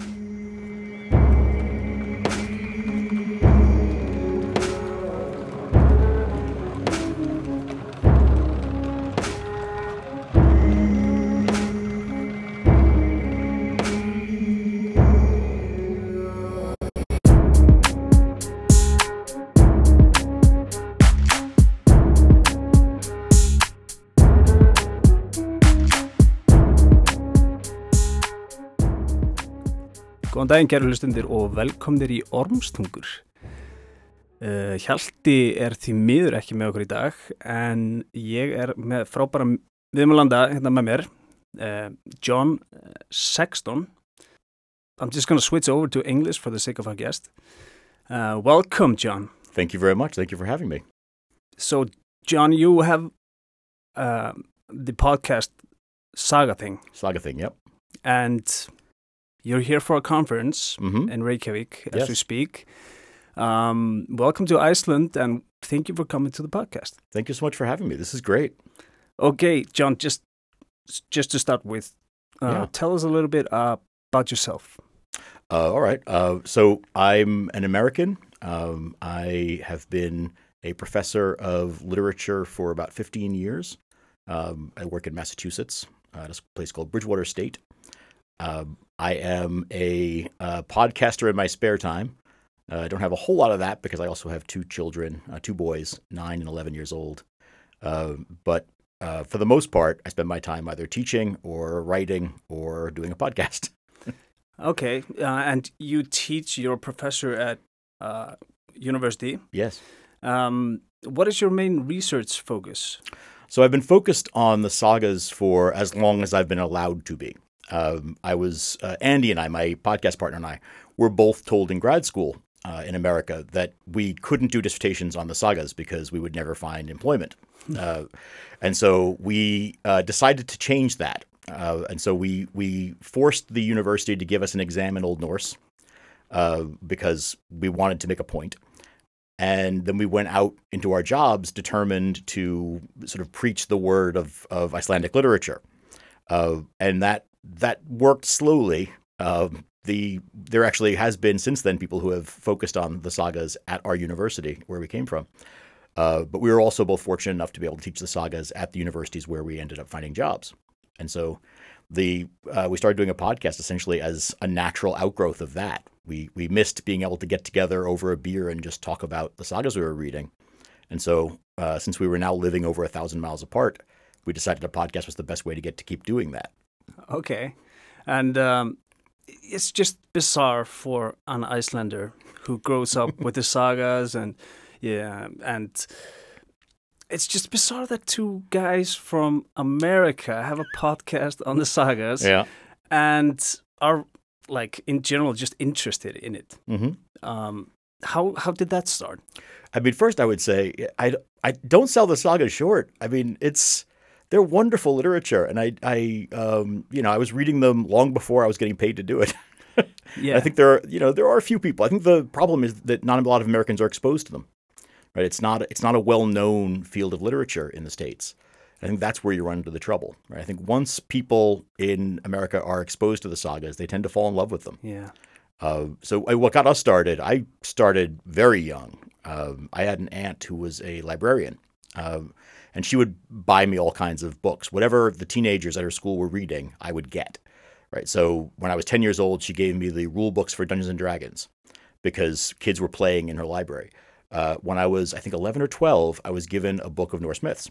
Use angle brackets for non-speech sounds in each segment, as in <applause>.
you. Góðan daginn, kæru hlustundir og velkomnir í Ormstungur. Uh, Hjalti er því miður ekki með okkur í dag, en ég er með frábæra viðmjölanda hérna með mér, uh, John Sexton. I'm just going to switch over to English for the sake of our guest. Uh, welcome, John. Thank you very much. Thank you for having me. So, John, you have uh, the podcast Saga Thing, Saga thing, yep. and you're here for a conference. hmm in Reykjavik as Yes. we speak. Um, welcome to Iceland and thank you for coming to the podcast. Thank you so much for having me. This is great. Okay, John, just just to start with, uh, Yeah. tell us a little bit uh, about yourself. Uh, all right. Uh, so I'm an American. Um, I have been a professor of literature for about 15 years. Um, I work in Massachusetts uh, at a place called Bridgewater State. Um, I am a uh, podcaster in my spare time. Uh, I don't have a whole lot of that because I also have two children, uh, two boys, nine and 11 years old. Um but uh, for the most part, I spend my time either teaching or writing or doing a podcast. <laughs> Okay, uh, and you teach. You're professor at uh, university. yes. Um, what is your main research focus? So I've been focused on the sagas for as long as I've been allowed to be. Um, I was uh, Andy and I, my podcast partner and I, were both told in grad school uh, in America that we couldn't do dissertations on the sagas because we would never find employment, uh, and so we uh, decided to change that. Uh, and so we we forced the university to give us an exam in Old Norse uh, because we wanted to make a point. And then we went out into our jobs determined to sort of preach the word of, of Icelandic literature. Uh, and that that worked slowly. Uh, the there actually has been since then people who have focused on the sagas at our university where we came from. Uh, but we were also both fortunate enough to be able to teach the sagas at the universities where we ended up finding jobs. And so the uh, we started doing a podcast essentially as a natural outgrowth of that. We we missed being able to get together over a beer and just talk about the sagas we were reading, and so uh, since we were now living over a thousand miles apart, we decided a podcast was the best way to get to keep doing that. Okay, and um, it's just bizarre for an Icelander who grows up with the <laughs> sagas and yeah, and it's just bizarre that two guys from America have a podcast on the sagas Yeah. and are like in general just interested in it. hmm Um, how how did that start? I mean, first I would say I, I don't sell the saga short. I mean, it's they're wonderful literature, and I I um, you know I was reading them long before I was getting paid to do it. <laughs> Yeah, I think there are, you know, there are a few people. I think the problem is that not a lot of Americans are exposed to them. Right? It's not it's not a well-known field of literature in the states. I think that's where you run into the trouble. Right? I think once people in America are exposed to the sagas, they tend to fall in love with them. yeah, Uh, so what got us started? I started very young. Um, I had an aunt who was a librarian, um, and she would buy me all kinds of books. Whatever the teenagers at her school were reading, I would get. Right. So when I was ten years old, she gave me the rule books for Dungeons and Dragons because kids were playing in her library. Uh, when I was, I think, eleven or twelve, I was given a book of Norse myths,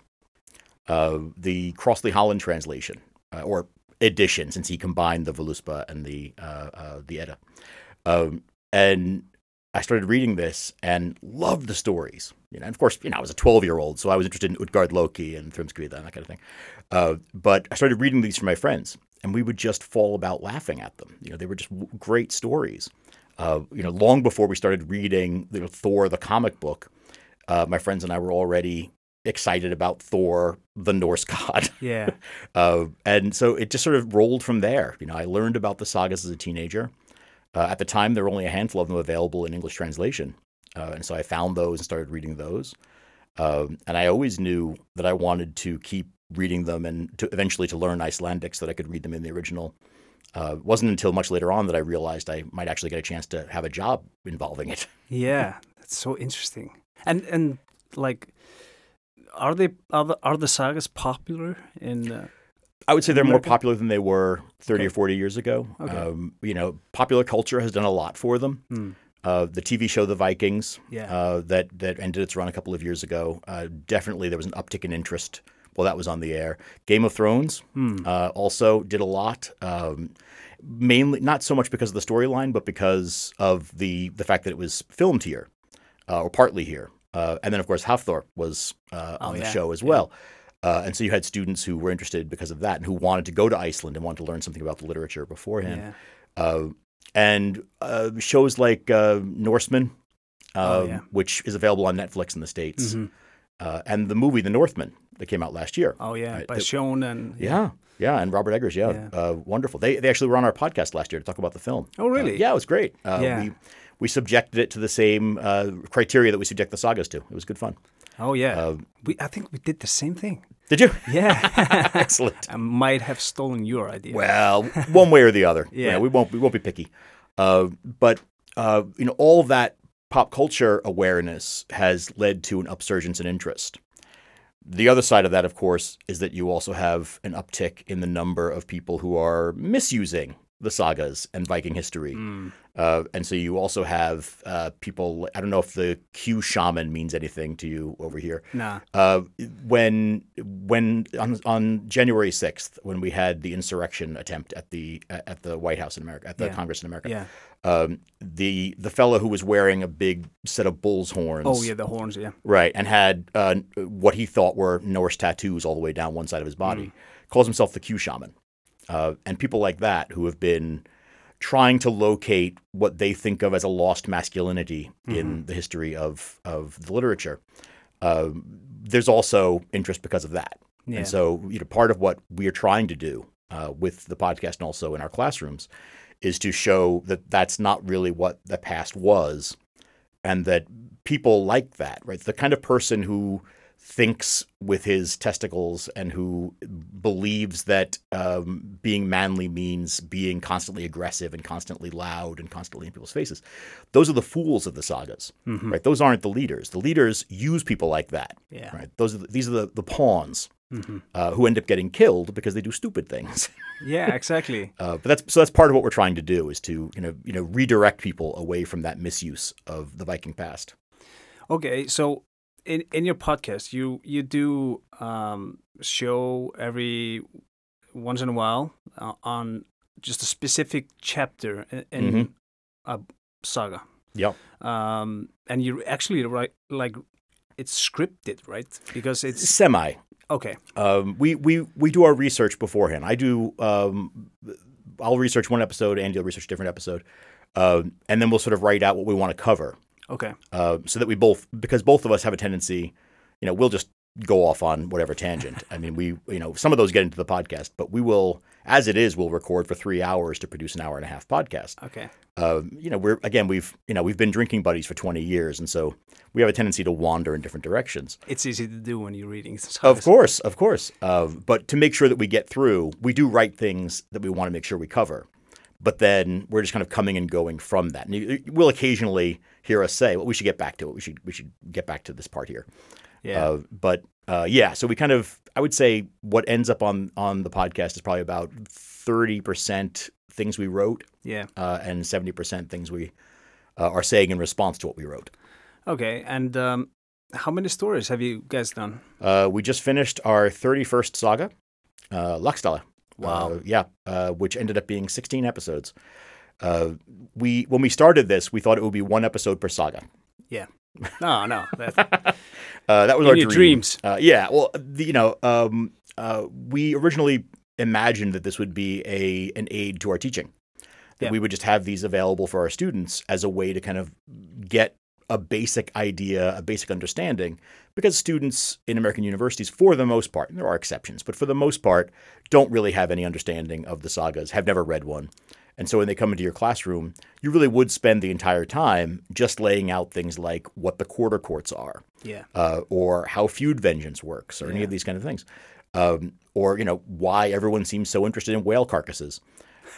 uh, the Crossley Holland translation uh, or edition, since he combined the Voluspa and the uh, uh, the Edda. Um, and I started reading this and loved the stories. You know, and of course, you know, I was a 12 year old, so I was interested in Utgard Loki and Thrymskvida and that kind of thing. Uh, but I started reading these for my friends, and we would just fall about laughing at them. You know, they were just w- great stories. Uh, you know, long before we started reading you know, Thor, the comic book, uh, my friends and I were already excited about Thor, the Norse <laughs> god. yeah, Uh, and so it just sort of rolled from there. You know, I learned about the sagas as a teenager. Uh, at the time, there were only a handful of them available in English translation, uh, and so I found those and started reading those. Um, and I always knew that I wanted to keep reading them and to eventually to learn Icelandic so that I could read them in the original. Uh, it wasn't until much later on that I realized I might actually get a chance to have a job involving it. <laughs> Yeah, that's so interesting. And and like, are they are the, are the sagas popular in? Uh, I would say they're more popular than they were 30 Okay. or 40 years ago. Okay. Um, you know, popular culture has done a lot for them. Hmm. Uh, the TV show The Vikings, Yeah. uh, that that ended its run a couple of years ago, uh, definitely there was an uptick in interest while that was on the air. Game of Thrones uh, also did a lot, um, mainly not so much because of the storyline, but because of the the fact that it was filmed here, uh, or partly here. Uh, and then, of course, Hafthor was uh, Oh, on the yeah. show as Yeah. Uh, and so you had students who were interested because of that and who wanted to go to Iceland and wanted to learn something about the literature beforehand. yeah. Uh, and uh, shows like uh, Norsemen, uh, Oh, yeah. which is available on Netflix in the States, Mhm. uh, and the movie The Northman that came out last year. Oh yeah, Right, by the- Sjón and Yeah, yeah, and Robert Eggers, yeah, Yeah. Uh, wonderful. They they actually were on our podcast last year to talk about the film. Oh, really? Uh, yeah, it was great. Uh, Yeah. We we subjected it to the same uh, criteria that we subject the sagas to. It was good fun. Oh yeah, Uh, we I think we did the same thing. Did you? <laughs> Yeah, <laughs> Excellent. I might have stolen your idea. Well, one way or the other. <laughs> Yeah. we won't we won't be picky. Uh, but uh, you know, all that pop culture awareness has led to an upsurge in interest. The other side of that, of course, is that you also have an uptick in the number of people who are misusing the sagas and Viking history. Mm. Uh, and so you also have uh, people. I don't know if the Q shaman means anything to you over here. Nah. Uh, when when on, on January sixth, when we had the insurrection attempt at the at the White House in America, at the Yeah. Congress in America, Yeah. um, the the fellow who was wearing a big set of bull's horns, Oh yeah, the horns. Yeah. right, and had uh, what he thought were Norse tattoos all the way down one side of his body, Mm. calls himself the Q shaman, uh, and people like that who have been trying to locate what they think of as a lost masculinity Mm-hmm. in the history of of the literature. Uh, there's also interest because of that, Yeah. and so you know part of what we are trying to do uh, with the podcast and also in our classrooms is to show that that's not really what the past was, and that people like that, right? The kind of person who thinks with his testicles and who believes that um, being manly means being constantly aggressive and constantly loud and constantly in people's faces. Those are the fools of the sagas, Mhm. right? Those aren't the leaders. The leaders use people like that, Yeah. right? Those are the, these are the, the pawns Mhm. uh, who end up getting killed because they do stupid things. <laughs> Yeah. Exactly. Uh, but that's so that's part of what we're trying to do is to you know you know redirect people away from that misuse of the Viking past. Okay, so in in your podcast, you you do um, show every once in a while uh, on just a specific chapter in, in Mhm. a saga. Yep. Um, and you actually write like it's scripted, right? Because it's Semi. okay. Um, we we we do our research beforehand. I do. Um, I'll research one episode. and you'll research a different episode, um, and then we'll sort of write out what we want to cover, Okay. uh, so that we both because both of us have a tendency, you know, we'll just go off on whatever tangent. I mean, we you know some of those get into the podcast, but we will, as it is, we'll record for three hours to produce an hour and a half podcast. Okay. Um, you know, we're again we've you know we've been drinking buddies for twenty years, and so we have a tendency to wander in different directions. It's easy to do when you're reading. Of course, of course. Uh, but to make sure that we get through, we do write things that we want to make sure we cover. But then we're just kind of coming and going from that. And you, you will occasionally hear us say, "Well, we should get back to it. We should we should get back to this part here." Yeah. Uh, but uh, yeah, so we kind of I would say what ends up on on the podcast is probably about thirty percent things we wrote, yeah. uh, and seventy percent things we uh, are saying in response to what we wrote. Okay. And um, how many stories have you guys done? Uh, we just finished our 31st saga, uh. Wow. Uh, yeah, uh, which ended up being 16 episodes. Uh, we when we started this, we thought it would be one episode per saga. Yeah. No, no. <laughs> That, Uh, that was In our your dream. dreams. Uh, yeah. Well, the, you know, um, uh, we originally imagined that this would be a an aid to our teaching. That Yeah. we would just have these available for our students as a way to kind of get a basic idea, a basic understanding, because students in American universities, for the most part, and there are exceptions, but for the most part, don't really have any understanding of the sagas, have never read one. And so when they come into your classroom, you really would spend the entire time just laying out things like what the quarter courts are, yeah. uh, or how feud vengeance works, or any of these kind of things, um, or you know why everyone seems so interested in whale carcasses.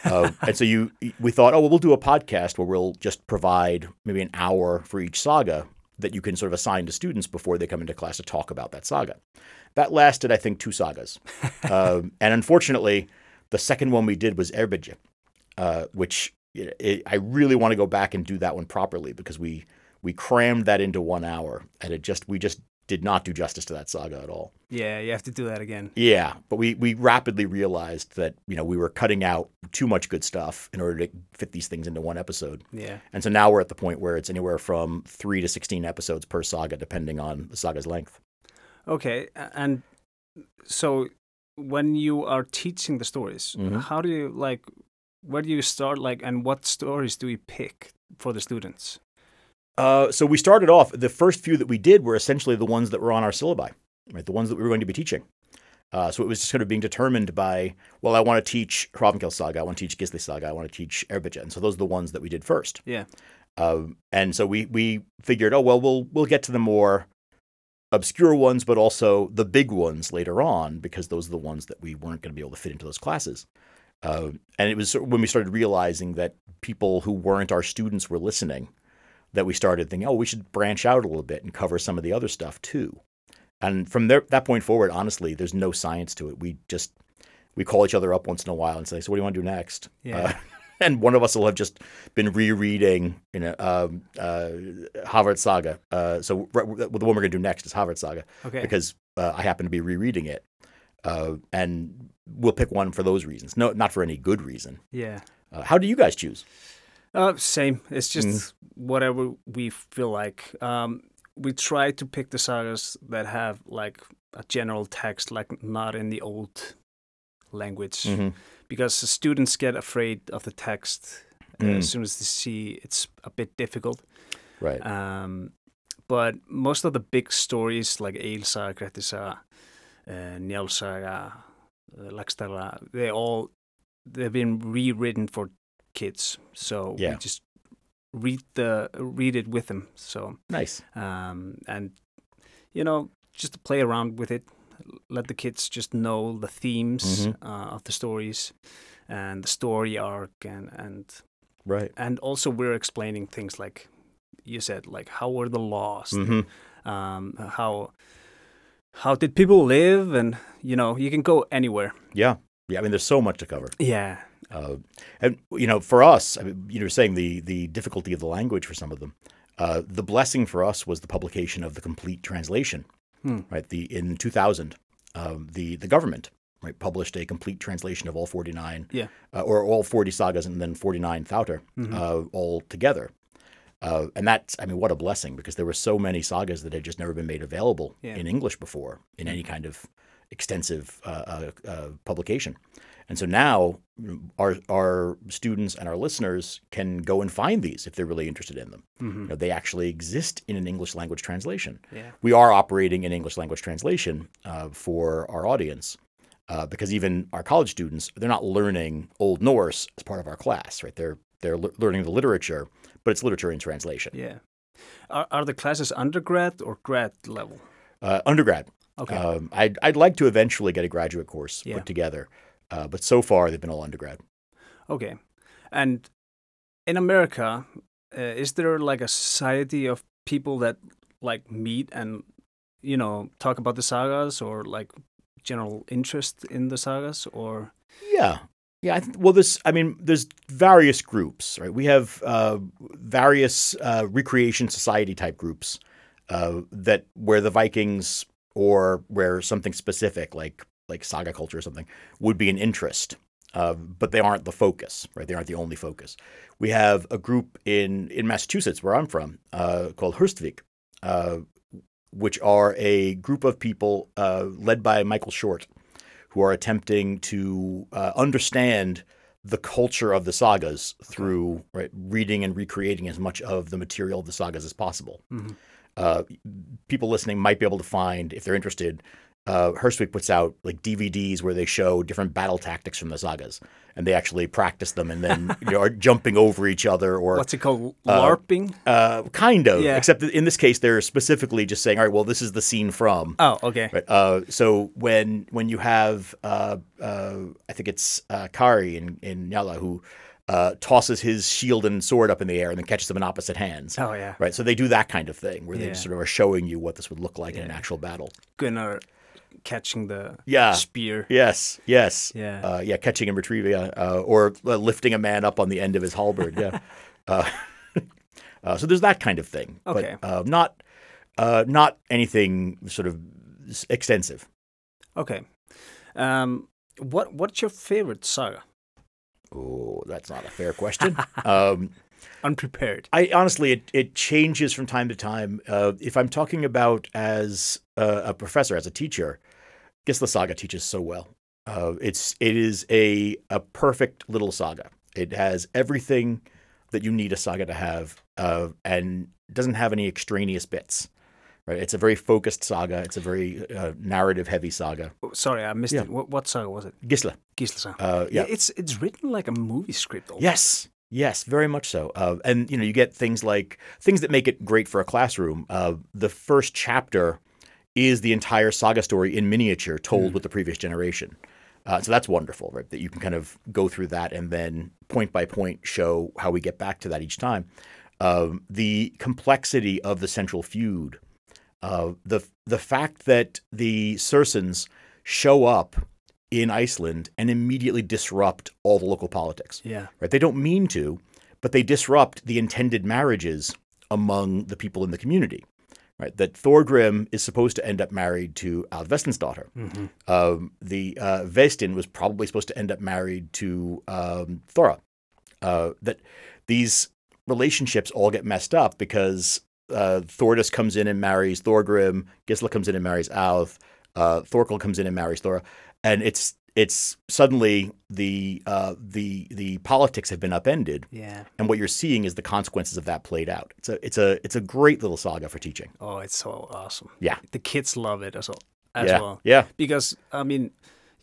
Uh, <laughs> and so you, we thought, oh, well, we'll do a podcast where we'll just provide maybe an hour for each saga that you can sort of assign to students before they come into class to talk about that saga. That lasted, I think, two sagas. <laughs> um, and unfortunately, the second one we did was Eyrbyggja, uh, which it, it, I really want to go back and do that one properly because we we crammed that into one hour, and it just we just did not do justice to that saga at all. Yeah, you have to do that again. Yeah, but we we rapidly realized that you know we were cutting out too much good stuff in order to fit these things into one episode. Yeah. And so now we're at the point where it's anywhere from three to sixteen episodes per saga, depending on the saga's length. Okay, and so when you are teaching the stories, Mhm. how do you like? Where do you start? Like, and what stories do we pick for the students? Uh, so we started off. The first few that we did were essentially the ones that were on our syllabi, right? The ones that we were going to be teaching. Uh, so it was just sort of being determined by, well, I want to teach Hrafnkel Saga, I want to teach Gisli Saga, I want to teach Eyrbyggja, and so those are the ones that we did first. Yeah. Um, and so we we figured, oh well, we'll we'll get to the more obscure ones, but also the big ones later on, because those are the ones that we weren't going to be able to fit into those classes. Uh, and it was when we started realizing that people who weren't our students were listening, that we started thinking, oh, we should branch out a little bit and cover some of the other stuff too. And from there, that point forward, honestly, there's no science to it. We just we call each other up once in a while and say, "So what do you want to do next?" Yeah. Uh, <laughs> and one of us will have just been rereading, you know, um, uh, Havard Saga. Uh, so r- r- the one we're going to do next is Havard Saga Okay. because uh, I happen to be rereading it, uh, and we'll pick one for those reasons. No, not for any good reason. yeah. Uh, how do you guys choose? Uh, same. It's just Mm. whatever we feel like. Um, we try to pick the sagas that have like a general text, like not in the old language, Mhm. because the students get afraid of the text uh, Mm. as soon as they see it's a bit difficult. Right. Um, but most of the big stories like Eilsaga, Grettisaga, uh, Njálsaga, uh, Laxdæla, they all they've been rewritten for kids. So Yeah. we just read the read it with them. So Nice. um, and you know just to play around with it, let the kids just know the themes Mhm. uh, of the stories and the story arc and and Right. and also we're explaining things like you said like how were the laws hmm um, how how did people live and you know you can go anywhere Yeah. Yeah. I mean, there's so much to cover. yeah Uh, and you know, for us, I mean, you were saying the the difficulty of the language for some of them. Uh, the blessing for us was the publication of the complete translation. Hmm. Right. The in 2000, um, the the government right published a complete translation of all 49, Yeah. uh, or all 40 sagas and then 49 þættir Mhm. uh, all together. Uh, and that's, I mean, what a blessing because there were so many sagas that had just never been made available Yeah. in English before in any kind of extensive uh, uh, uh, publication. And so now our our students and our listeners can go and find these if they're really interested in them. hmm You know, they actually exist in an English language translation. yeah We are operating in English language translation uh, for our audience uh, because even our college students they're not learning Old Norse as part of our class, right? They're they're le- learning the literature, but it's literature in translation. yeah are, are the classes undergrad or grad level Uh, undergrad. Okay Um, I'd I'd like to eventually get a graduate course Yeah. put together, uh, but so far they've been all undergrad. okay and in america uh, is there like a society of people that like meet and you know talk about the sagas or like general interest in the sagas or Yeah, yeah. I th- well, this. I mean, there's various groups, right? We have uh, various uh, recreation society type groups uh, that where the Vikings or where something specific like like saga culture or something would be an interest, uh, but they aren't the focus, right? They aren't the only focus. We have a group in in Massachusetts where I'm from uh, called Hurstwic. Uh, which are a group of people uh, led by Michael Short, who are attempting to uh, understand the culture of the sagas through right, reading and recreating as much of the material of the sagas as possible. Mhm. Uh, people listening might be able to find, if they're interested, uh, puts out like DVDs where they show different battle tactics from the sagas, and they actually practice them, and then <laughs> you know, are jumping over each other or What's it called? LARPing? uh, kind of. Yeah. Except that in this case, they're specifically just saying, "All right, well, this is the scene from." oh, okay. Right. Uh, so when when you have, uh, uh, I think it's uh, Kari in in Njála who uh, tosses his shield and sword up in the air and then catches them in opposite hands. Oh, yeah. Right. So they do that kind of thing where they Yeah. sort of are showing you what this would look like in an actual battle. Gunnar catching the Yeah. spear. Yes. Yes. Yeah. Uh, yeah. Catching and retrieving, yeah, uh, or uh, lifting a man up on the end of his halberd. Yeah. <laughs> uh, <laughs> uh, so there's that kind of thing. Okay. But uh, not uh, not anything sort of extensive. Okay. Um, what What's your favorite saga? Oh, that's not a fair question. <laughs> um, Unprepared. I honestly, it, it changes from time to time. Uh, if I'm talking about as a, a professor, as a teacher, Gisla Saga teaches so well. Uh, it's it is a a perfect little saga. It has everything that you need a saga to have, uh, and doesn't have any extraneous bits. Right? It's a very focused saga. It's a very uh, narrative heavy saga. Oh, sorry, I missed Yeah. it. What, what saga was it? Gisla. Gisla saga. Uh, yeah. It's it's written like a movie script. almost. Yes, yes, very much so. Uh, and you know, you get things like things that make it great for a classroom. Uh, the first chapter is the entire saga story in miniature, told with the previous generation. Uh, so that's wonderful, right? That you can kind of go through that and then point by point show how we get back to that each time. Um, the complexity of the central feud, uh, the the fact that the Surssons show up in Iceland and immediately disrupt all the local politics Yeah. right? They don't mean to, but they disrupt the intended marriages among the people in the community, right? That Thorgrim is supposed to end up married to Aldvesten's daughter. Um, the uh, Vestin was probably supposed to end up married to um, Thora. Uh, that these relationships all get messed up because uh, Thordis comes in and marries Thorgrim, Gisla comes in and marries Alth, uh, Thorkel comes in and marries Thora, and it's it's suddenly the uh, the the politics have been upended, Yeah. and what you're seeing is the consequences of that played out. It's a it's a it's a great little saga for teaching. Oh, it's so awesome. Yeah. The kids love it as well. As yeah, well. yeah, Because I mean,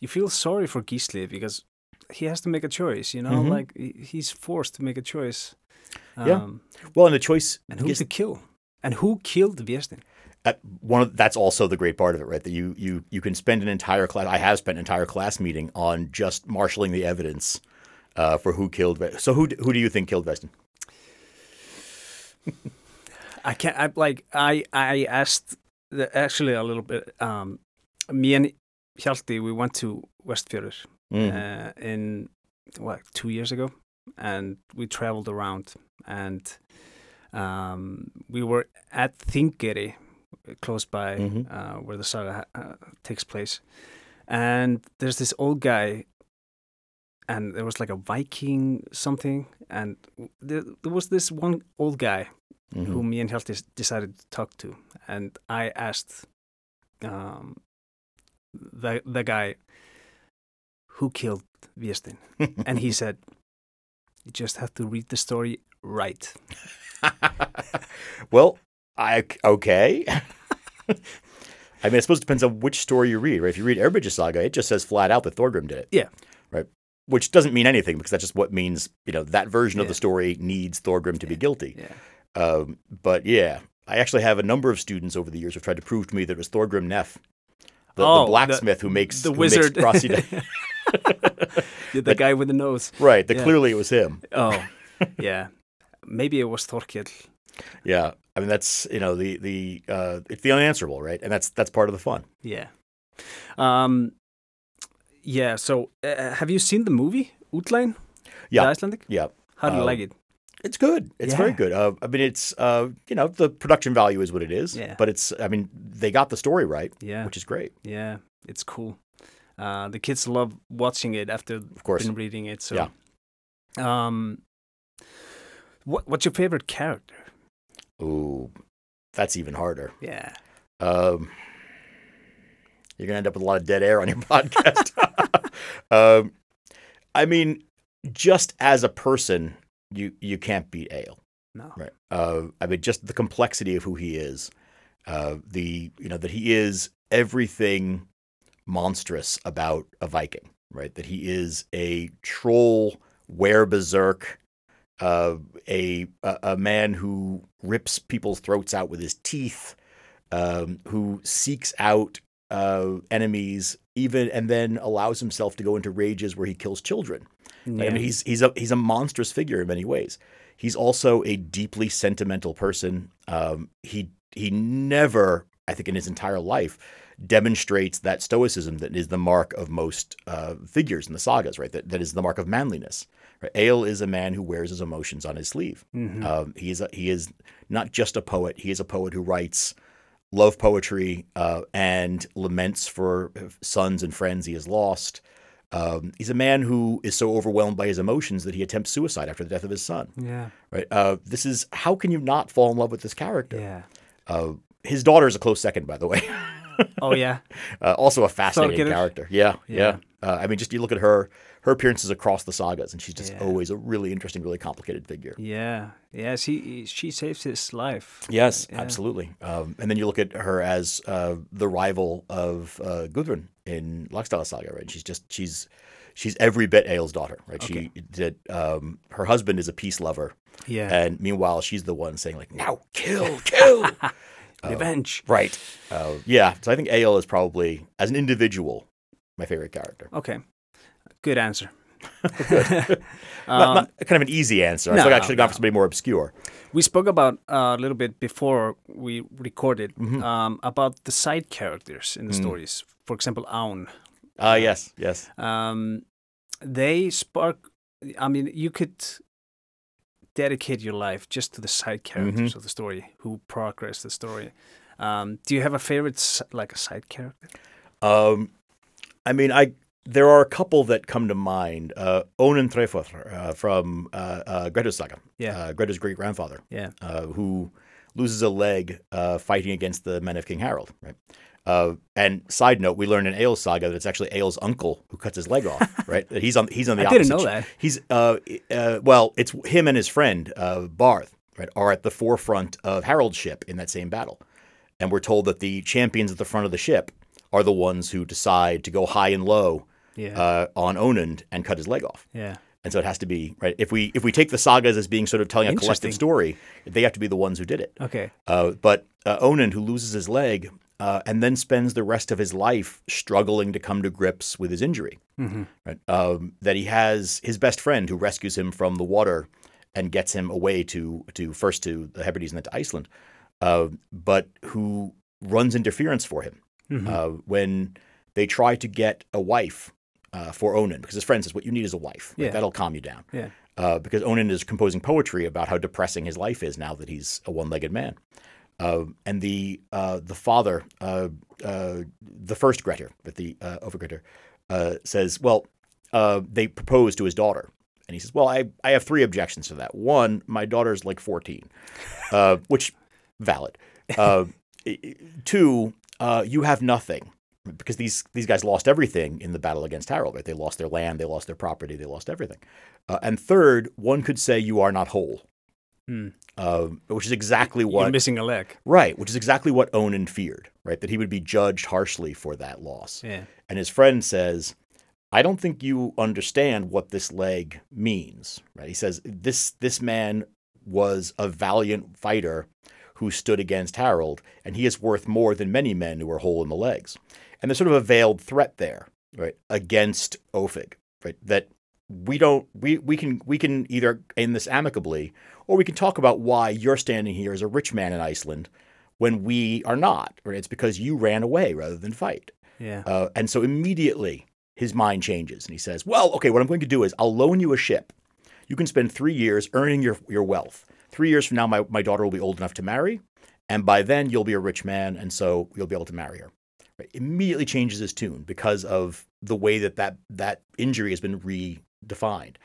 you feel sorry for Gisli because he has to make a choice. You know, Mhm. like he's forced to make a choice. Yeah. Um, Well, and the choice And who Gis- to kill? And who killed Viestin? Uh, one of that's also the great part of it, right? That you you you can spend an entire class. I have spent an entire class meeting on just marshaling the evidence uh, for who killed. So who who do you think killed Vestin? I can't. I like. I I asked the, actually a little bit. Um, me and Hjalti, we went to Westfjords Mm. uh, in what two years ago, and we traveled around, and um, we were at Þingeyri, close by Mhm. uh, where the saga uh, takes place, and there's this old guy. And there was like a Viking something, and there, there was this one old guy Mhm. who me and Hjalti decided to talk to, and I asked um, the the guy who killed Viestin, <laughs> and he said, "You just have to read the story right." <laughs> well, I okay. <laughs> <laughs> I mean, I suppose it depends on which story you read, right? If you read Erbridge's saga, it just says flat out that Thorgrim did it. Yeah. Right. Which doesn't mean anything because that's just what means, you know, that version of the story needs Thorgrim to be guilty. Yeah, Um, but yeah, I actually have a number of students over the years who've tried to prove to me that it was Thorgrim Neff, the, Oh, the the- blacksmith who makes the who makes wizard, Grasida- <laughs> Yeah, the guy with the nose. right. That Yeah. clearly it was him. Oh, <laughs> yeah. Maybe it was Thorkell. Yeah. I mean, that's you know the the uh, it's the unanswerable, right? And that's that's part of the fun. Yeah. Um. Yeah. So, uh, have you seen the movie Útlaginn? Yeah. The Icelandic. Yeah. How do you Um, like it? It's good. It's very good. Uh, I mean, it's uh, you know the production value is what it is. Yeah. But it's I mean they got the story right, Yeah. which is great. Yeah, it's cool. Uh, the kids love watching it after Of course. been reading it. So, Yeah. Um, what what's your favorite character? Ooh, that's even harder. Yeah. Um, you're gonna end up with a lot of dead air on your <laughs> podcast. <laughs> um, I mean, just as a person, you you can't beat Egil. No. Right. Uh, I mean, just the complexity of who he is, uh, the you know that he is everything monstrous about a Viking, right? That he is a troll, were berserk, uh, a, a a man who rips people's throats out with his teeth, um, who seeks out uh, enemies, even and then allows himself to go into rages where he kills children. Right? I mean, he's he's a he's a monstrous figure in many ways. He's also a deeply sentimental person. Um, he he never, I think, in his entire life, demonstrates that stoicism that is the mark of most uh, figures in the sagas. Right, that that is the mark of manliness. Egil is a man who wears his emotions on his sleeve. Mhm. Um, he is a, he is not just a poet. He is a poet who writes love poetry uh, and laments for sons and friends he has lost. Um, he's a man who is so overwhelmed by his emotions that he attempts suicide after the death of his son. yeah, Right? Uh, this is how can you not fall in love with this character? yeah. Uh, his daughter is a close second, by the way. Oh yeah, <laughs> uh, also a fascinating character. Yeah, Yeah. yeah. Uh, I mean, just you look at her, her appearances across the sagas, and she's just Yeah. always a really interesting, really complicated figure. yeah, yeah. She she saves his life. Yes, Yeah. absolutely. Um, and then you look at her as uh, the rival of uh, Gudrun in Laxdæla Saga, right? She's just she's she's every bit Egil's daughter, right? She did. Um, her husband is a peace lover, Yeah, and meanwhile she's the one saying like, "Now kill, kill." <laughs> revenge. right? Uh, yeah. So I think Egil is probably, as an individual, my favorite character. Okay, good answer. <laughs> Not- Um, not kind of an easy answer. I no, I should have gone for somebody more obscure. We spoke about uh, a little bit before we recorded Mm-hmm. um, about the side characters in the Mm. stories. For example, Aun. Uh, yes, yes. Um, they spark. I mean, you could dedicate your life just to the side characters of the story who progress the story. Um, do you have a favorite, like a side character? Um, I mean, I there are a couple that come to mind. Uh, Onund Tréfótr uh, from uh, uh, Grettir's saga, Yeah. uh, Grettir's great grandfather, Yeah. uh, who loses a leg uh, fighting against the men of King Harold. Right. Uh, and side note, we learn in Egil's saga that it's actually Egil's uncle who cuts his leg off. <laughs> Right. That he's on he's on the I opposite. didn't know that. He's uh, uh, well, it's him and his friend uh, Barth. Right, are at the forefront of Harold's ship in that same battle, and we're told that the champions at the front of the ship are the ones who decide to go high and low Yeah. uh, on Onund and cut his leg off. yeah. And so it has to be right. If we if we take the sagas as being sort of telling a collective story, they have to be the ones who did it. Okay. Uh, but uh, Onund, who loses his leg uh, and then spends the rest of his life struggling to come to grips with his injury, hmm right? um, that he has his best friend who rescues him from the water and gets him away to to first to the Hebrides and then to Iceland, uh, but who runs interference for him hmm uh, when they try to get a wife uh, for Onund, because his friend says, "What you need is a wife. Right? Yeah. That'll calm you down." Yeah. Uh, because Onund is composing poetry about how depressing his life is now that he's a one-legged man, uh, and the uh, the father, uh, uh, the first Grettir, but the uh, Overgrettir, uh, says, "Well, uh, they propose to his daughter." And he says, "Well, I, I have three objections to that. One, my daughter's like 14, uh, which valid. <laughs> Two, uh, you have nothing because these these guys lost everything in the battle against Harold. Right? They lost their land, they lost their property, they lost everything. Uh, and third, one could say you are not whole, Hmm. uh, which is exactly You're what missing a leg. right, which is exactly what Onund feared. Right, that he would be judged harshly for that loss. Yeah. And his friend says, I don't think you understand what this leg means. Right? He says, This this man was a valiant fighter who stood against Harold, and he is worth more than many men who are whole in the legs. And there's sort of a veiled threat there, right, against Ofeig, right? That we don't we we can we can either end this amicably or we can talk about why you're standing here as a rich man in Iceland when we are not. Right? It's because you ran away rather than fight. Yeah. Uh, and so immediately his mind changes and he says, Well, okay, what I'm going to do is I'll loan you a ship. You can spend three years earning your, your wealth. Three years from now, my, my daughter will be old enough to marry. And by then, you'll be a rich man. And so you'll be able to marry her. Right? Immediately changes his tune because of the way that that, that injury has been redefined.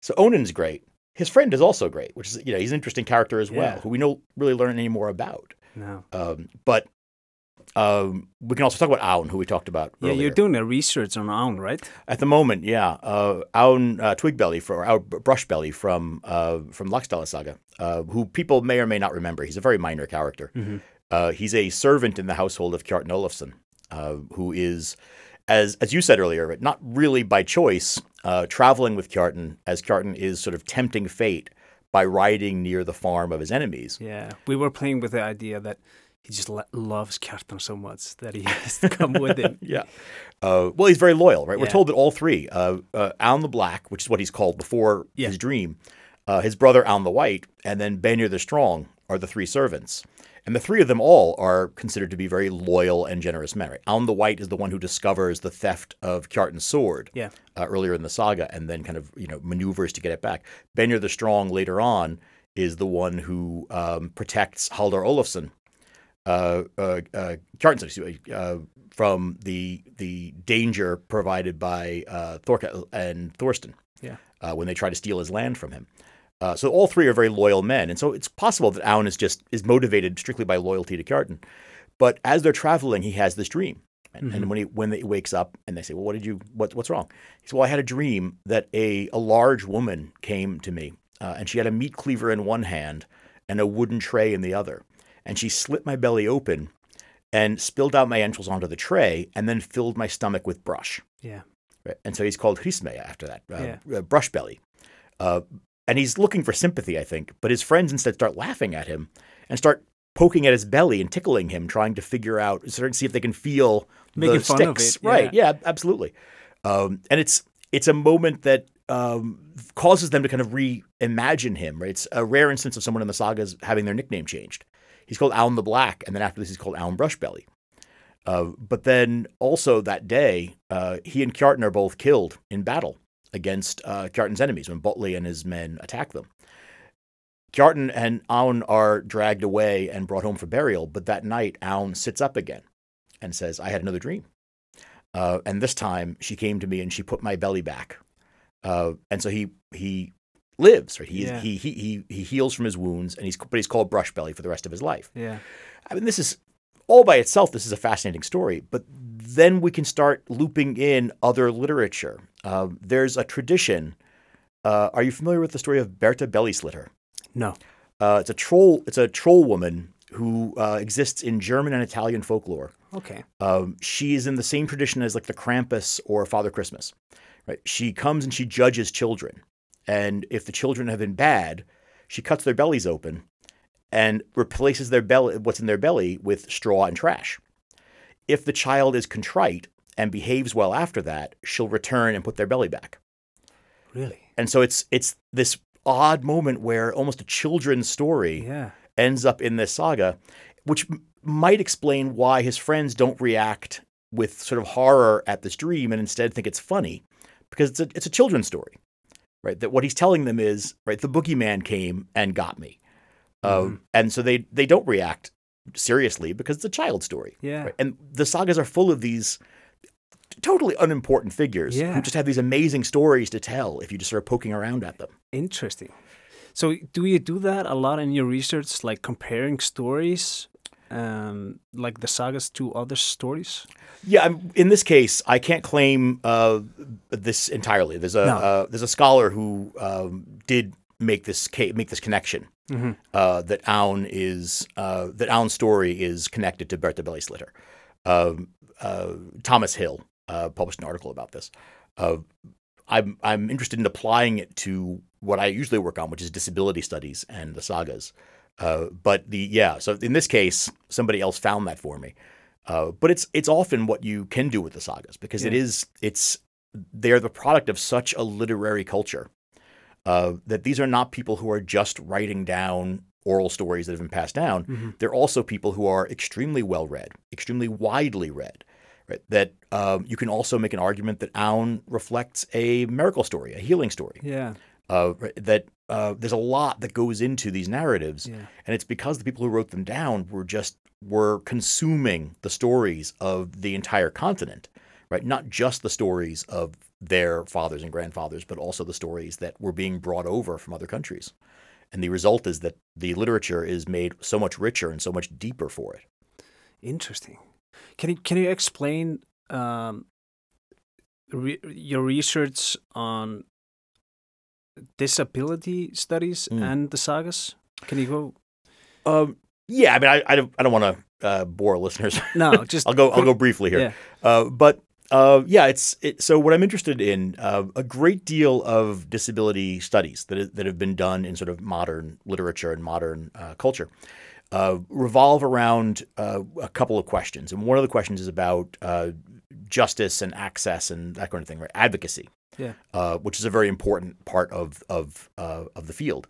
So Onund's great. His friend is also great, which is, you know, he's an interesting character as well, who we don't really learn any more about. No. Um, but um, we can also talk about Aun, who we talked about Yeah, earlier. you're doing a research on Aun, right? At the moment, yeah, uh, Aun uh, Twigbelly for our Brushbelly from uh, from Laxdæla Saga, uh, who people may or may not remember. He's a very minor character. Mhm. Uh, he's a servant in the household of Kjartan Olafsson, uh, who is as as you said earlier, not really by choice, uh, traveling with Kjartan, as Kjartan is sort of tempting fate by riding near the farm of his enemies. Yeah, we were playing with the idea that he just lo- loves Kjartan so much that he has to come with him. <laughs> Yeah. Uh, well, he's very loyal, right? We're told that all three, uh, uh, Aun the Black, which is what he's called before Yeah. his dream, uh, his brother Aun the White, and then Benir the Strong are the three servants. And the three of them all are considered to be very loyal and generous men. Right? Aun the White is the one who discovers the theft of Kjartan's sword Yeah. uh, earlier in the saga, and then kind of you know maneuvers to get it back. Benir the Strong later on is the one who um, protects Halldor Olafsson, uh, uh, uh, Kjartan, uh, from the the danger provided by uh, Thorkel and Thorsten Yeah. uh, when they try to steal his land from him. Uh, so all three are very loyal men, and so it's possible that Aun is just is motivated strictly by loyalty to Kjartan. But as they're traveling, he has this dream, and, and when he when he wakes up and they say, "Well, what did you what, what's wrong?" He says, "Well, I had a dream that a a large woman came to me, uh, and she had a meat cleaver in one hand and a wooden tray in the other, and she slit my belly open." And spilled out my entrails onto the tray, and then filled my stomach with brush. Yeah. Right? And so he's called Hrismagi after that, uh, Yeah. uh, brush belly. Uh, and he's looking for sympathy, I think. But his friends instead start laughing at him and start poking at his belly and tickling him, trying to figure out, starting to see if they can feel Making the fun of sticks. it, Right? Yeah, absolutely. Um, and it's it's a moment that um, causes them to kind of reimagine him. Right? It's a rare instance of someone in the sagas having their nickname changed. He's called Aun the Black, and then after this, he's called Aun Brushbelly. Uh, but then also that day, uh, he and Kjartan are both killed in battle against uh, Kjartan's enemies when Bolli and his men attack them. Kjartan and Aun are dragged away and brought home for burial, but that night Aun sits up again and says, I had another dream. Uh, and this time she came to me and she put my belly back. Uh, and so he he lives, right? He, Yeah. he, he, he, he heals from his wounds, and he's, but he's called Brush Belly for the rest of his life. Yeah. I mean, this is all by itself. This is a fascinating story, but then we can start looping in other literature. Uh, there's a tradition. Uh, are you familiar with the story of Berta Bellislitter? No. Uh, it's a troll. It's a troll woman who uh, exists in German and Italian folklore. Okay. Um, she is in the same tradition as like the Krampus or Father Christmas. Right? She comes and she judges children, and if the children have been bad, she cuts their bellies open and replaces their belly, what's in their belly, with straw and trash. If the child is contrite and behaves well after that, she'll return and put their belly back. Really? And so it's it's this odd moment where almost a children's story Yeah. ends up in this saga, which m- might explain why his friends don't react with sort of horror at this dream and instead think it's funny, because it's a it's a children's story, right? That what he's telling them is right. The boogeyman came and got me, uh, Mhm. and so they they don't react seriously because it's a child story. Yeah. Right? And the sagas are full of these totally unimportant figures Yeah. who just have these amazing stories to tell if you just start poking around at them. Interesting. So, do you do that a lot in your research, like comparing stories, um, like the sagas to other stories? Yeah, I'm, in this case, I can't claim uh, this entirely. There's a No. uh, there's a scholar who um, did make this make this connection Mhm. uh, that Aun is uh, that Aun's story is connected to Bertha Bellislitter. Um, uh, Thomas Hill uh, published an article about this. Uh, I'm I'm interested in applying it to what I usually work on, which is disability studies and the sagas. Uh, but the yeah, so in this case, somebody else found that for me. Uh, but it's it's often what you can do with the sagas because it Yeah. is it's they're the product of such a literary culture uh, that these are not people who are just writing down oral stories that have been passed down. Mhm. They're also people who are extremely well read, extremely widely read. Right? That um, you can also make an argument that Aun reflects a miracle story, a healing story. Yeah. Uh, right, that uh, there's a lot that goes into these narratives, Yeah. and it's because the people who wrote them down were just were consuming the stories of the entire continent, right? Not just the stories of their fathers and grandfathers, but also the stories that were being brought over from other countries. And the result is that the literature is made so much richer and so much deeper for it. Interesting. Can you can you explain um, re your research on disability studies Mm. and the sagas? Can you go? Um, yeah, I mean, I, I don't, I don't want to uh, bore listeners. No, <laughs> just I'll go. I'll go briefly here. Yeah. Uh, but Uh, yeah, it's it, so. What I'm interested in uh, a great deal of disability studies that that have been done in sort of modern literature and modern uh, culture uh, revolve around uh, a couple of questions, and one of the questions is about uh, justice and access and that kind of thing, right? Advocacy, Yeah. which is a very important part of of of the field.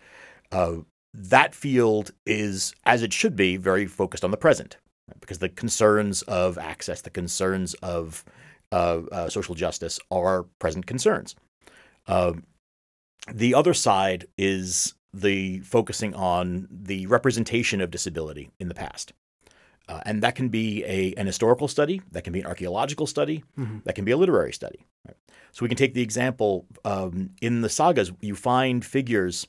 that field is, as it should be, very focused on the present, right? because the concerns of access, the concerns of uh, uh, social justice are present concerns. Um, the other side is the focusing on the representation of disability in the past. Uh, and that can be a, an historical study, that can be an archaeological study, Mm-hmm. that can be a literary study. right? So we can take the example um, in the sagas, you find figures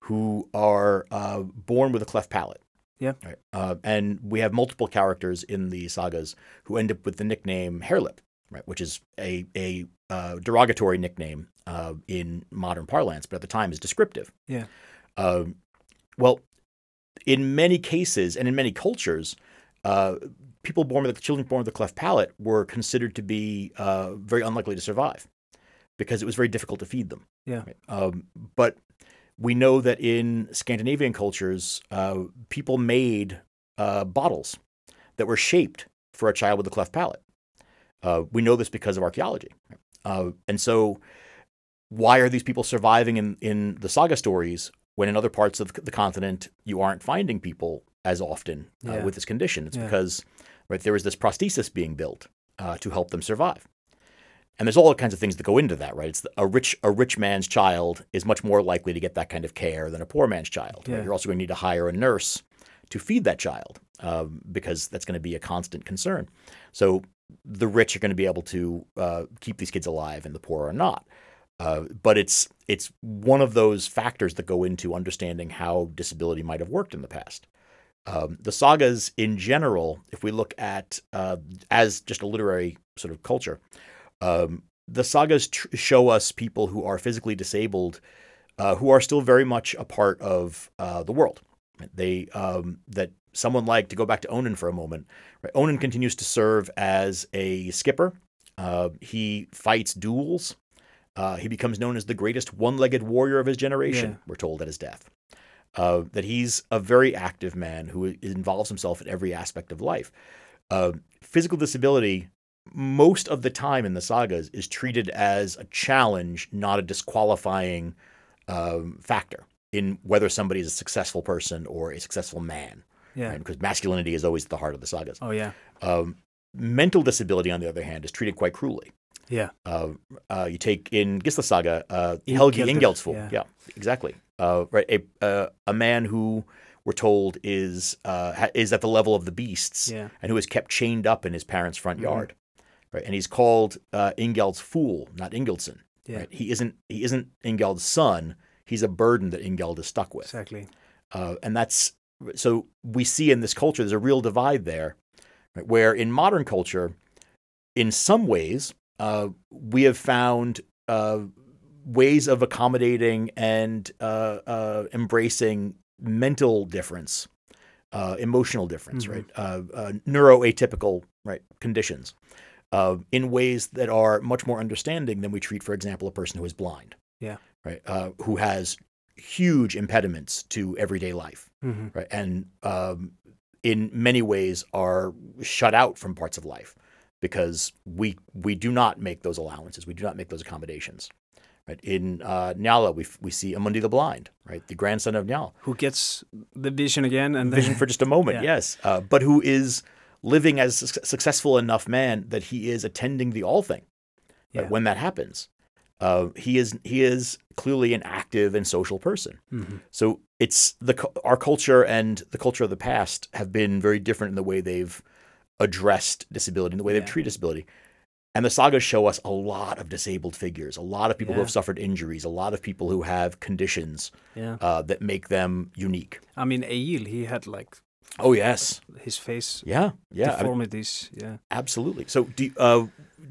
who are uh, born with a cleft palate. Yeah. Right? Uh, and we have multiple characters in the sagas who end up with the nickname Hairlip, right? Which is a a uh, derogatory nickname uh, in modern parlance, but at the time is descriptive. Yeah. Um, well, in many cases and in many cultures, uh, people born with the children born with a cleft palate were considered to be uh, very unlikely to survive because it was very difficult to feed them. Yeah. Um, but we know that in Scandinavian cultures, uh, people made uh, bottles that were shaped for a child with a cleft palate. Uh, we know this because of archaeology. Uh, and so, why are these people surviving in, in the saga stories when in other parts of the continent you aren't finding people as often uh, Yeah. with this condition? It's Yeah. because right there is this prosthesis being built uh, to help them survive. And there's all kinds of things that go into that, right? It's the, a rich a rich man's child is much more likely to get that kind of care than a poor man's child. right? You're also going to need to hire a nurse to feed that child um, because that's going to be a constant concern. So the rich are going to be able to uh, keep these kids alive, and the poor are not. Uh, but it's it's one of those factors that go into understanding how disability might have worked in the past. Um, the sagas in general, if we look at uh, as just a literary sort of culture, um, the sagas tr- show us people who are physically disabled, uh, who are still very much a part of uh, the world. They um, that someone like to go back to Onund for a moment. Right? Onund continues to serve as a skipper. Uh, he fights duels. Uh, he becomes known as the greatest one-legged warrior of his generation. Yeah. We're told at his death uh, that he's a very active man who involves himself in every aspect of life. Uh, physical disability, most of the time in the sagas, is treated as a challenge, not a disqualifying um, factor in whether somebody is a successful person or a successful man. Yeah. right? Because masculinity is always at the heart of the sagas. Oh yeah. Um, mental disability, on the other hand, is treated quite cruelly. Yeah. Uh, uh, you take in Gisla Saga, uh, Helgi Ingjaldsful. yeah. Yeah. exactly. Uh, right, a uh, a man who we're told is uh, ha- is at the level of the beasts, Yeah. and who is kept chained up in his parents' front Mhm. yard. Right, and he's called uh, Ingjald's fool, not Ingjaldson. Yeah. Right, he isn't he isn't Ingjald's son. He's a burden that Ingjald is stuck with. Exactly. Uh, and that's so we see in this culture there's a real divide there, right, where in modern culture, in some ways, uh, we have found uh, ways of accommodating and uh, uh, embracing mental difference, uh, emotional difference, Mhm. right, uh, uh, neuroatypical right conditions. Uh, in ways that are much more understanding than we treat, for example, a person who is blind. Yeah. Right. Uh, who has huge impediments to everyday life, hmm right? And um, in many ways are shut out from parts of life because we we do not make those allowances. We do not make those accommodations. Right. In uh, Njála, we f- we see Amundi the blind, right, the grandson of Njal, Who gets the vision again and then vision for just a moment, <laughs> Yeah. yes, uh, but who is living as a suc- successful enough man that he is attending the Althing. right, Yeah. When that happens, uh, he is he is clearly an active and social person. Mhm. So it's the our culture and the culture of the past have been very different in the way they've addressed disability, in the way Yeah. they've treated disability. And the sagas show us a lot of disabled figures, a lot of people who have suffered injuries, a lot of people who have conditions Yeah. uh, that make them unique. I mean, Egil, he had like Oh yes, his face yeah, yeah, I mean, deformities. yeah. absolutely. So do you, uh,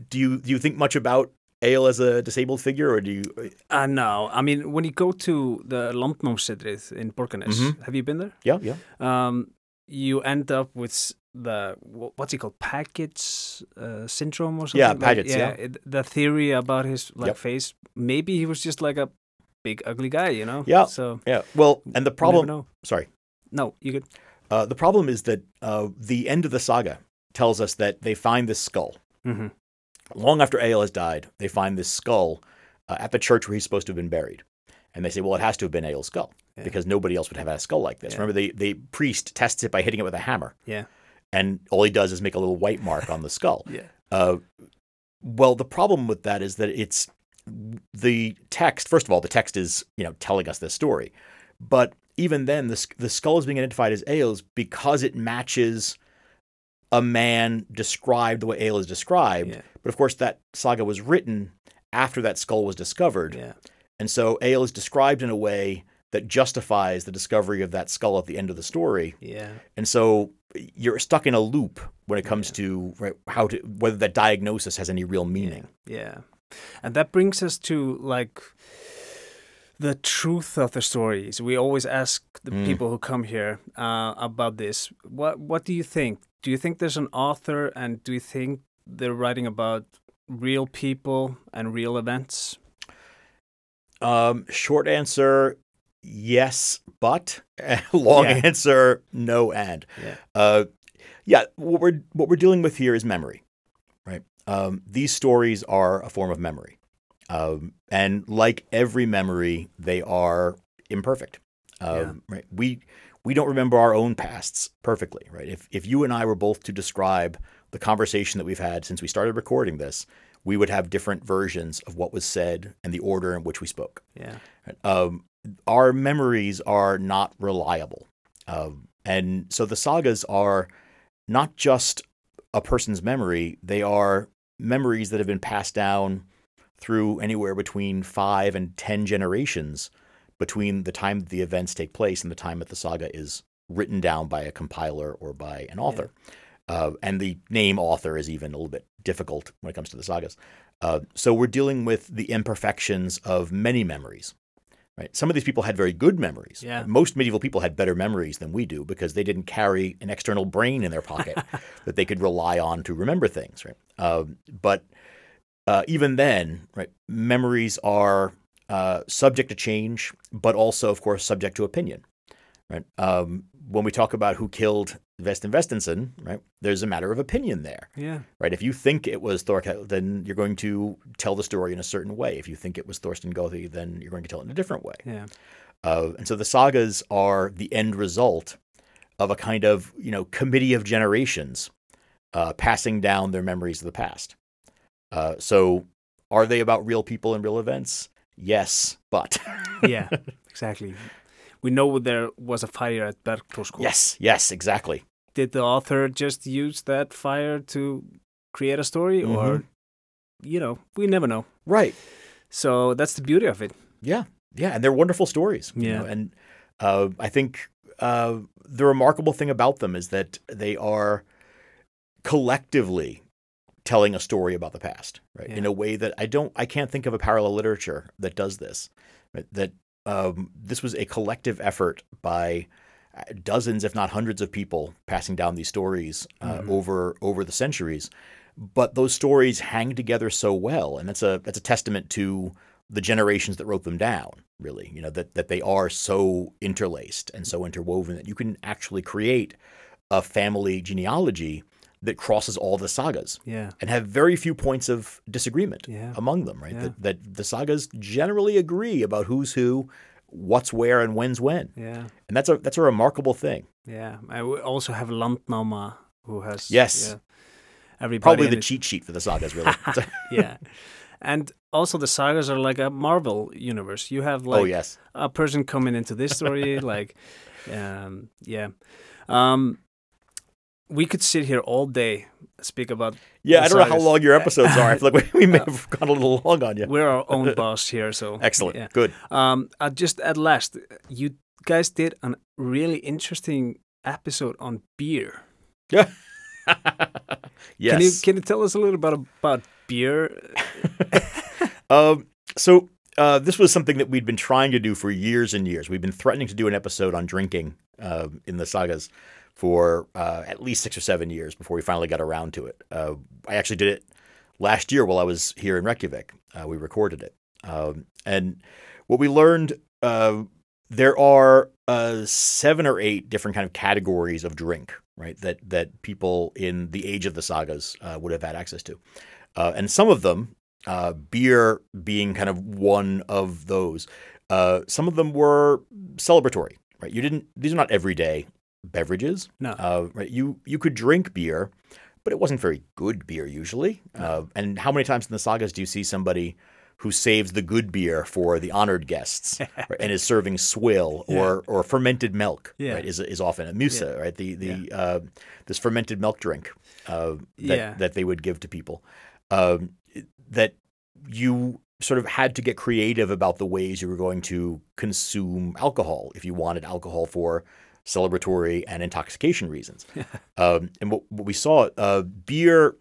do you do you think much about Egil as a disabled figure, or do you? Uh, no, I mean, when you go to the Landnámssetrið in Borgarnes, Mhm. have you been there? Yeah, yeah. Um, you end up with the what's it called package uh, syndrome or something. Yeah, like- Paget's, yeah. it- the theory about his like Yep. face. Maybe he was just like a big ugly guy, you know. Yeah. So Yeah. Well, and the problem. Sorry. No, you could. Uh, the problem is that uh, the end of the saga tells us that they find this skull. hmm Long after Egil has died, they find this skull uh, at the church where he's supposed to have been buried. And they say, well, it has to have been Egil's skull Yeah. because nobody else would have had a skull like this. Yeah. Remember, the, the priest tests it by hitting it with a hammer. Yeah. And all he does is make a little white mark on the skull. <laughs> Yeah. Uh, well, the problem with that is that it's the text. First of all, the text is you know telling us this story, but even then, the the skull is being identified as Egil's because it matches a man described the way Egil is described. Yeah. But of course, that saga was written after that skull was discovered, Yeah. and so Egil is described in a way that justifies the discovery of that skull at the end of the story. Yeah. And so you're stuck in a loop when it comes to right, how to whether that diagnosis has any real meaning. Yeah. And that brings us to like the truth of the stories. We always ask the Mm. people who come here uh, about this. What what do you think? Do you think there's an author and do you think they're writing about real people and real events? Um, short answer, yes, but <laughs> long Yeah. answer, no, and Yeah. uh, yeah. What we're what we're dealing with here is memory, right? Um, these stories are a form of memory, um, and like every memory, they are imperfect. Um, Yeah. Right? We we don't remember our own pasts perfectly, right? If if you and I were both to describe the conversation that we've had since we started recording this, we would have different versions of what was said and the order in which we spoke. Yeah. Um, our memories are not reliable. Um, and so the sagas are not just a person's memory, they are memories that have been passed down through anywhere between five and 10 generations between the time that the events take place and the time that the saga is written down by a compiler or by an author. Uh, and the name author is even a little bit difficult when it comes to the sagas. Uh, so we're dealing with the imperfections of many memories. Right. Some of these people had very good memories. Yeah. Most medieval people had better memories than we do because they didn't carry an external brain in their pocket <laughs> that they could rely on to remember things. Right. Um, but uh, even then, right, memories are uh, subject to change, but also, of course, subject to opinion. Right. Um, when we talk about who killed Vestein Vesteinsson, right, there's a matter of opinion there Yeah. right? If you think it was Thorkel, then you're going to tell the story in a certain way. If you think it was Thorsten Gothi, then you're going to tell it in a different way. Yeah. Uh, and so the sagas are the end result of a kind of you know committee of generations uh, passing down their memories of the past. Uh, so are they about real people and real events? Yes, but Yeah. <laughs> exactly. We know there was a fire at Bergthorskov. yes, yes, exactly. Did the author just use that fire to create a story or Mhm. you know, we never know. Right. So that's the beauty of it. Yeah, yeah, and they're wonderful stories. you Yeah. know, and uh, I think uh, the remarkable thing about them is that they are collectively telling a story about the past, right? In a way that I don't, I can't think of a parallel literature that does this. Right? That um, this was a collective effort by uh, dozens, if not hundreds, of people passing down these stories uh, Mhm. over over the centuries. But those stories hang together so well, and that's a that's a testament to the generations that wrote them down. Really, you know that that they are so interlaced and so interwoven that you can actually create a family genealogy that crosses all the sagas Yeah. and have very few points of disagreement Yeah. among them. Right, Yeah. that that the sagas generally agree about who's who, what's where, and when's when, Yeah. and that's a that's a remarkable thing. Yeah. I also have Landnama who has Yes. yeah, everybody Probably the it. cheat sheet for the sagas, really. <laughs> yeah. And also the sagas are like a Marvel universe. You have like oh yes, a person coming into this story <laughs> like um yeah. Um we could sit here all day speak about yeah. I don't know how long your episodes are. I feel like we, we may <laughs> have gone a little long on you. we're our <laughs> own boss here so Excellent, yeah. good. Um uh, just at last you guys did a really interesting episode on beer. yes. <laughs> Can you can you tell us a little bit about beer? Um, so uh, this was something that we'd been trying to do for years and years. We've been threatening to do an episode on drinking uh, in the sagas for uh, at least six or seven years before we finally got around to it. Uh, I actually did it last year while I was here in Reykjavik. Uh, we recorded it, um, and what we learned uh, there are uh, seven or eight different kind of categories of drink, right? That that people in the age of the sagas uh, would have had access to, and some of them, beer being kind of one of those. Some of them were celebratory, right? You didn't; these are not everyday beverages. No. Uh, right? You you could drink beer, but it wasn't very good beer usually. Uh, and how many times in the sagas do you see somebody who saves the good beer for the honored guests <laughs> right, and is serving swill or or fermented milk? Yeah. Right, is is often a mysa, right? The the uh, this fermented milk drink uh, that Yeah. that they would give to people. Um, that you sort of had to get creative about the ways you were going to consume alcohol if you wanted alcohol for celebratory and intoxication reasons. <laughs> um, and what, what we saw, uh, beer,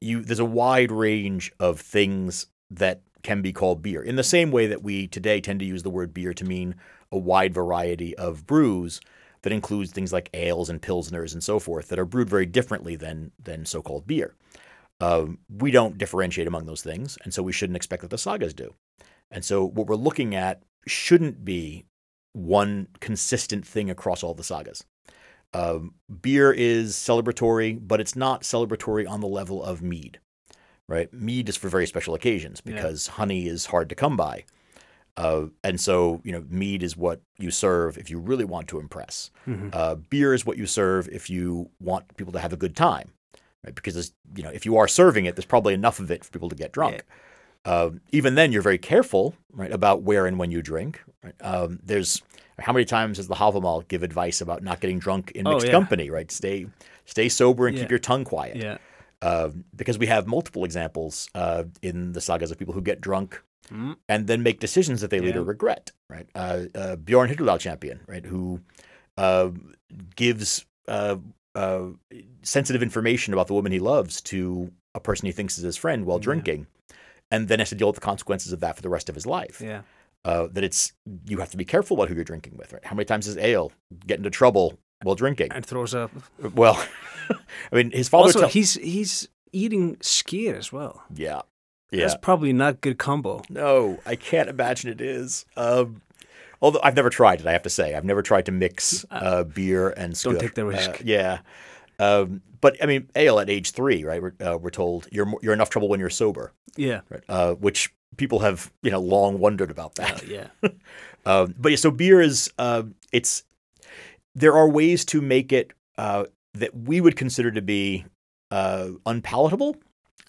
you there's a wide range of things that can be called beer. In the same way that we today tend to use the word beer to mean a wide variety of brews that includes things like ales and pilsners and so forth that are brewed very differently than than so-called beer. Um, we don't differentiate among those things, and so we shouldn't expect that the sagas do. And so what we're looking at shouldn't be one consistent thing across all the sagas. Um, beer is celebratory, but it's not celebratory on the level of mead, right? Mead is for very special occasions Yeah. because honey is hard to come by. Uh, and so, you know, mead is what you serve if you really want to impress. Mhm. Uh, beer is what you serve if you want people to have a good time, right? Because, you know, if you are serving it, there's probably enough of it for people to get drunk. Um, even then, you're very careful, right, about where and when you drink. Right? Um, there's how many times does the Havamal give advice about not getting drunk in Oh, mixed yeah. company, right? Stay, stay sober and Yeah. keep your tongue quiet. Yeah. Um, because we have multiple examples uh, in the sagas of people who get drunk Mm. and then make decisions that they later regret, right? Uh, uh, Bjorn Hilderdal champion, right, who uh, gives uh, uh, sensitive information about the woman he loves to a person he thinks is his friend while Yeah. drinking, and then has to deal with the consequences of that for the rest of his life. Yeah. Uh, that it's you have to be careful about who you're drinking with, right? How many times does Egil get into trouble while drinking? And throws up. Well, <laughs> I mean, his father. Also, tell- he's he's eating skyr as well. yeah, yeah. That's probably not good combo. No, I can't imagine it is. Um, although I've never tried it, I have to say. I've never tried to mix uh, beer and Don't take the risk. Uh, yeah. Um, but I mean, Egil at age three, right? We're, uh, we're told you're you're enough trouble when you're sober, Yeah. right? Uh, which people have you know long wondered about Uh, yeah. <laughs> Um, but yeah, so beer is uh, it's there are ways to make it uh, that we would consider to be uh, unpalatable.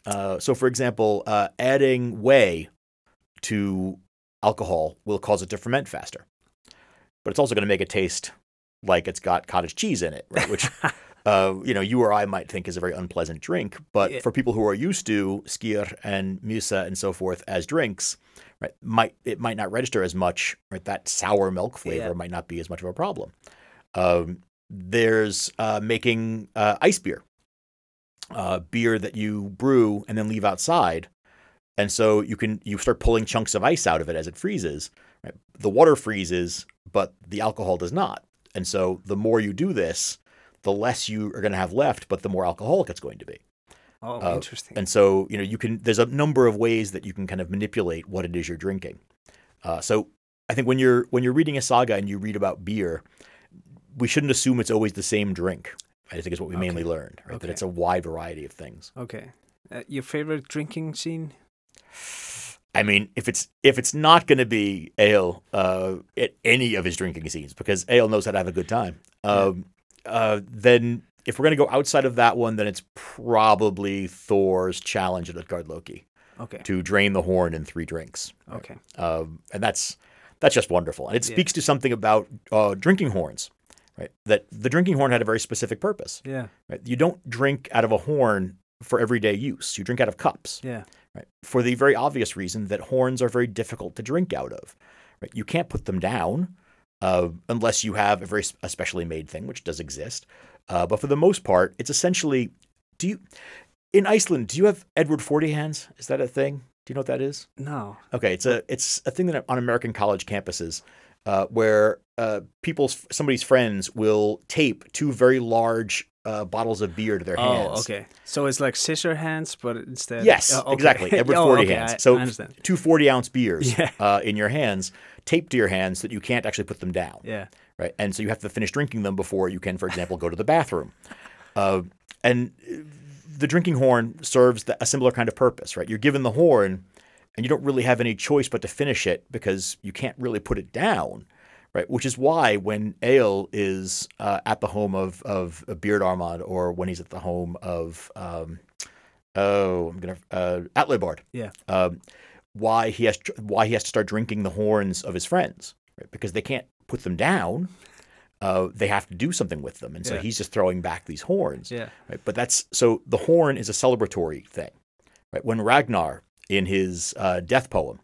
Uh, so, for example, uh, adding whey to alcohol will cause it to ferment faster, but it's also going to make it taste like it's got cottage cheese in it, right? Which <laughs> uh, you know you or I might think is a very unpleasant drink, but Yeah. for people who are used to skyr and mysa and so forth as drinks, right, might it might not register as much. Right, that sour milk flavor Yeah. might not be as much of a problem. Um, there's uh, making uh, ice beer, uh, beer that you brew and then leave outside, and so you can you start pulling chunks of ice out of it as it freezes. Right? The water freezes, but the alcohol does not, and so the more you do this, the less you are going to have left, but the more alcoholic it's going to be. Oh, Uh, interesting. And so, you know, you can, there's a number of ways that you can kind of manipulate what it is you're drinking. Uh, so I think when you're, when you're reading a saga and you read about beer, we shouldn't assume it's always the same drink. I think is what we mainly Okay. learned, right? That it's a wide variety of things. Okay. Uh, your favorite drinking scene? I mean, if it's if it's not going to be Egil uh, at any of his drinking scenes, because Egil knows how to have a good time, um, uh, then if we're going to go outside of that one, then it's probably Thor's challenge at Utgard Loki Okay. to drain the horn in three drinks, Okay. um, and that's that's just wonderful, and it Yeah. speaks to something about uh, drinking horns, right? That the drinking horn had a very specific purpose. Yeah. Right? You don't drink out of a horn for everyday use. You drink out of cups Yeah. right? For the very obvious reason that horns are very difficult to drink out of. Right? You can't put them down uh, unless you have a very a specially made thing, which does exist. Uh, but for the most part, it's essentially. Do you in Iceland? Do you have Edward Forty hands? Is that a thing? Do you know what that is? No. Okay, it's a it's a thing that on American college campuses. uh, where uh, people's somebody's friends will tape two very large uh, bottles of beer to their hands. Oh, okay. So it's like scissor hands, but instead. Yes, Oh, okay. exactly. <laughs> Edward Oh, 40 okay, hands. So two 40 ounce beers Yeah. uh, in your hands, taped to your hands that you can't actually put them down. Yeah. Right. And so you have to finish drinking them before you can, for example, go to the bathroom. Uh, and uh, the drinking horn serves the, a similar kind of purpose, right? You're given the horn and you don't really have any choice but to finish it because you can't really put it down. Right, which is why when Egil is uh, at the home of of Beard Armand, or when he's at the home of um, oh, I'm gonna uh, Atlibard, Yeah. um, why he has why he has to start drinking the horns of his friends, right? Because they can't put them down. Uh, they have to do something with them, and so Yeah. he's just throwing back these horns. Yeah. Right? But that's so the horn is a celebratory thing, right? When Ragnar in his uh, death poem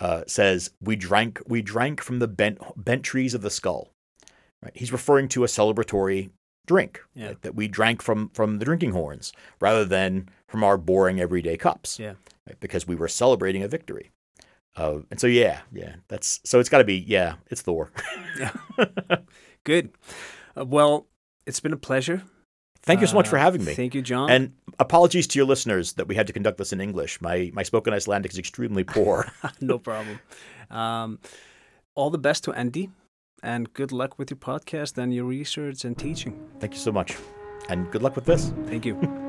uh, says, "We drank, we drank from the bent bent trees of the skull," right? He's referring to a celebratory drink Yeah. that we drank from from the drinking horns rather than from our boring everyday cups Yeah. right? because we were celebrating a victory. Uh, and so yeah, yeah, that's so it's got to be yeah, it's Thor. <laughs> yeah. Good. Uh, well, it's been a pleasure. Thank you so much for Uh, having me. Thank you, John. And apologies to your listeners that we had to conduct this in English. My my spoken Icelandic is extremely poor. <laughs> no problem. Um, all the best to Andy, and good luck with your podcast and your research and teaching. Thank you so much, and good luck with this. Thank you. <laughs>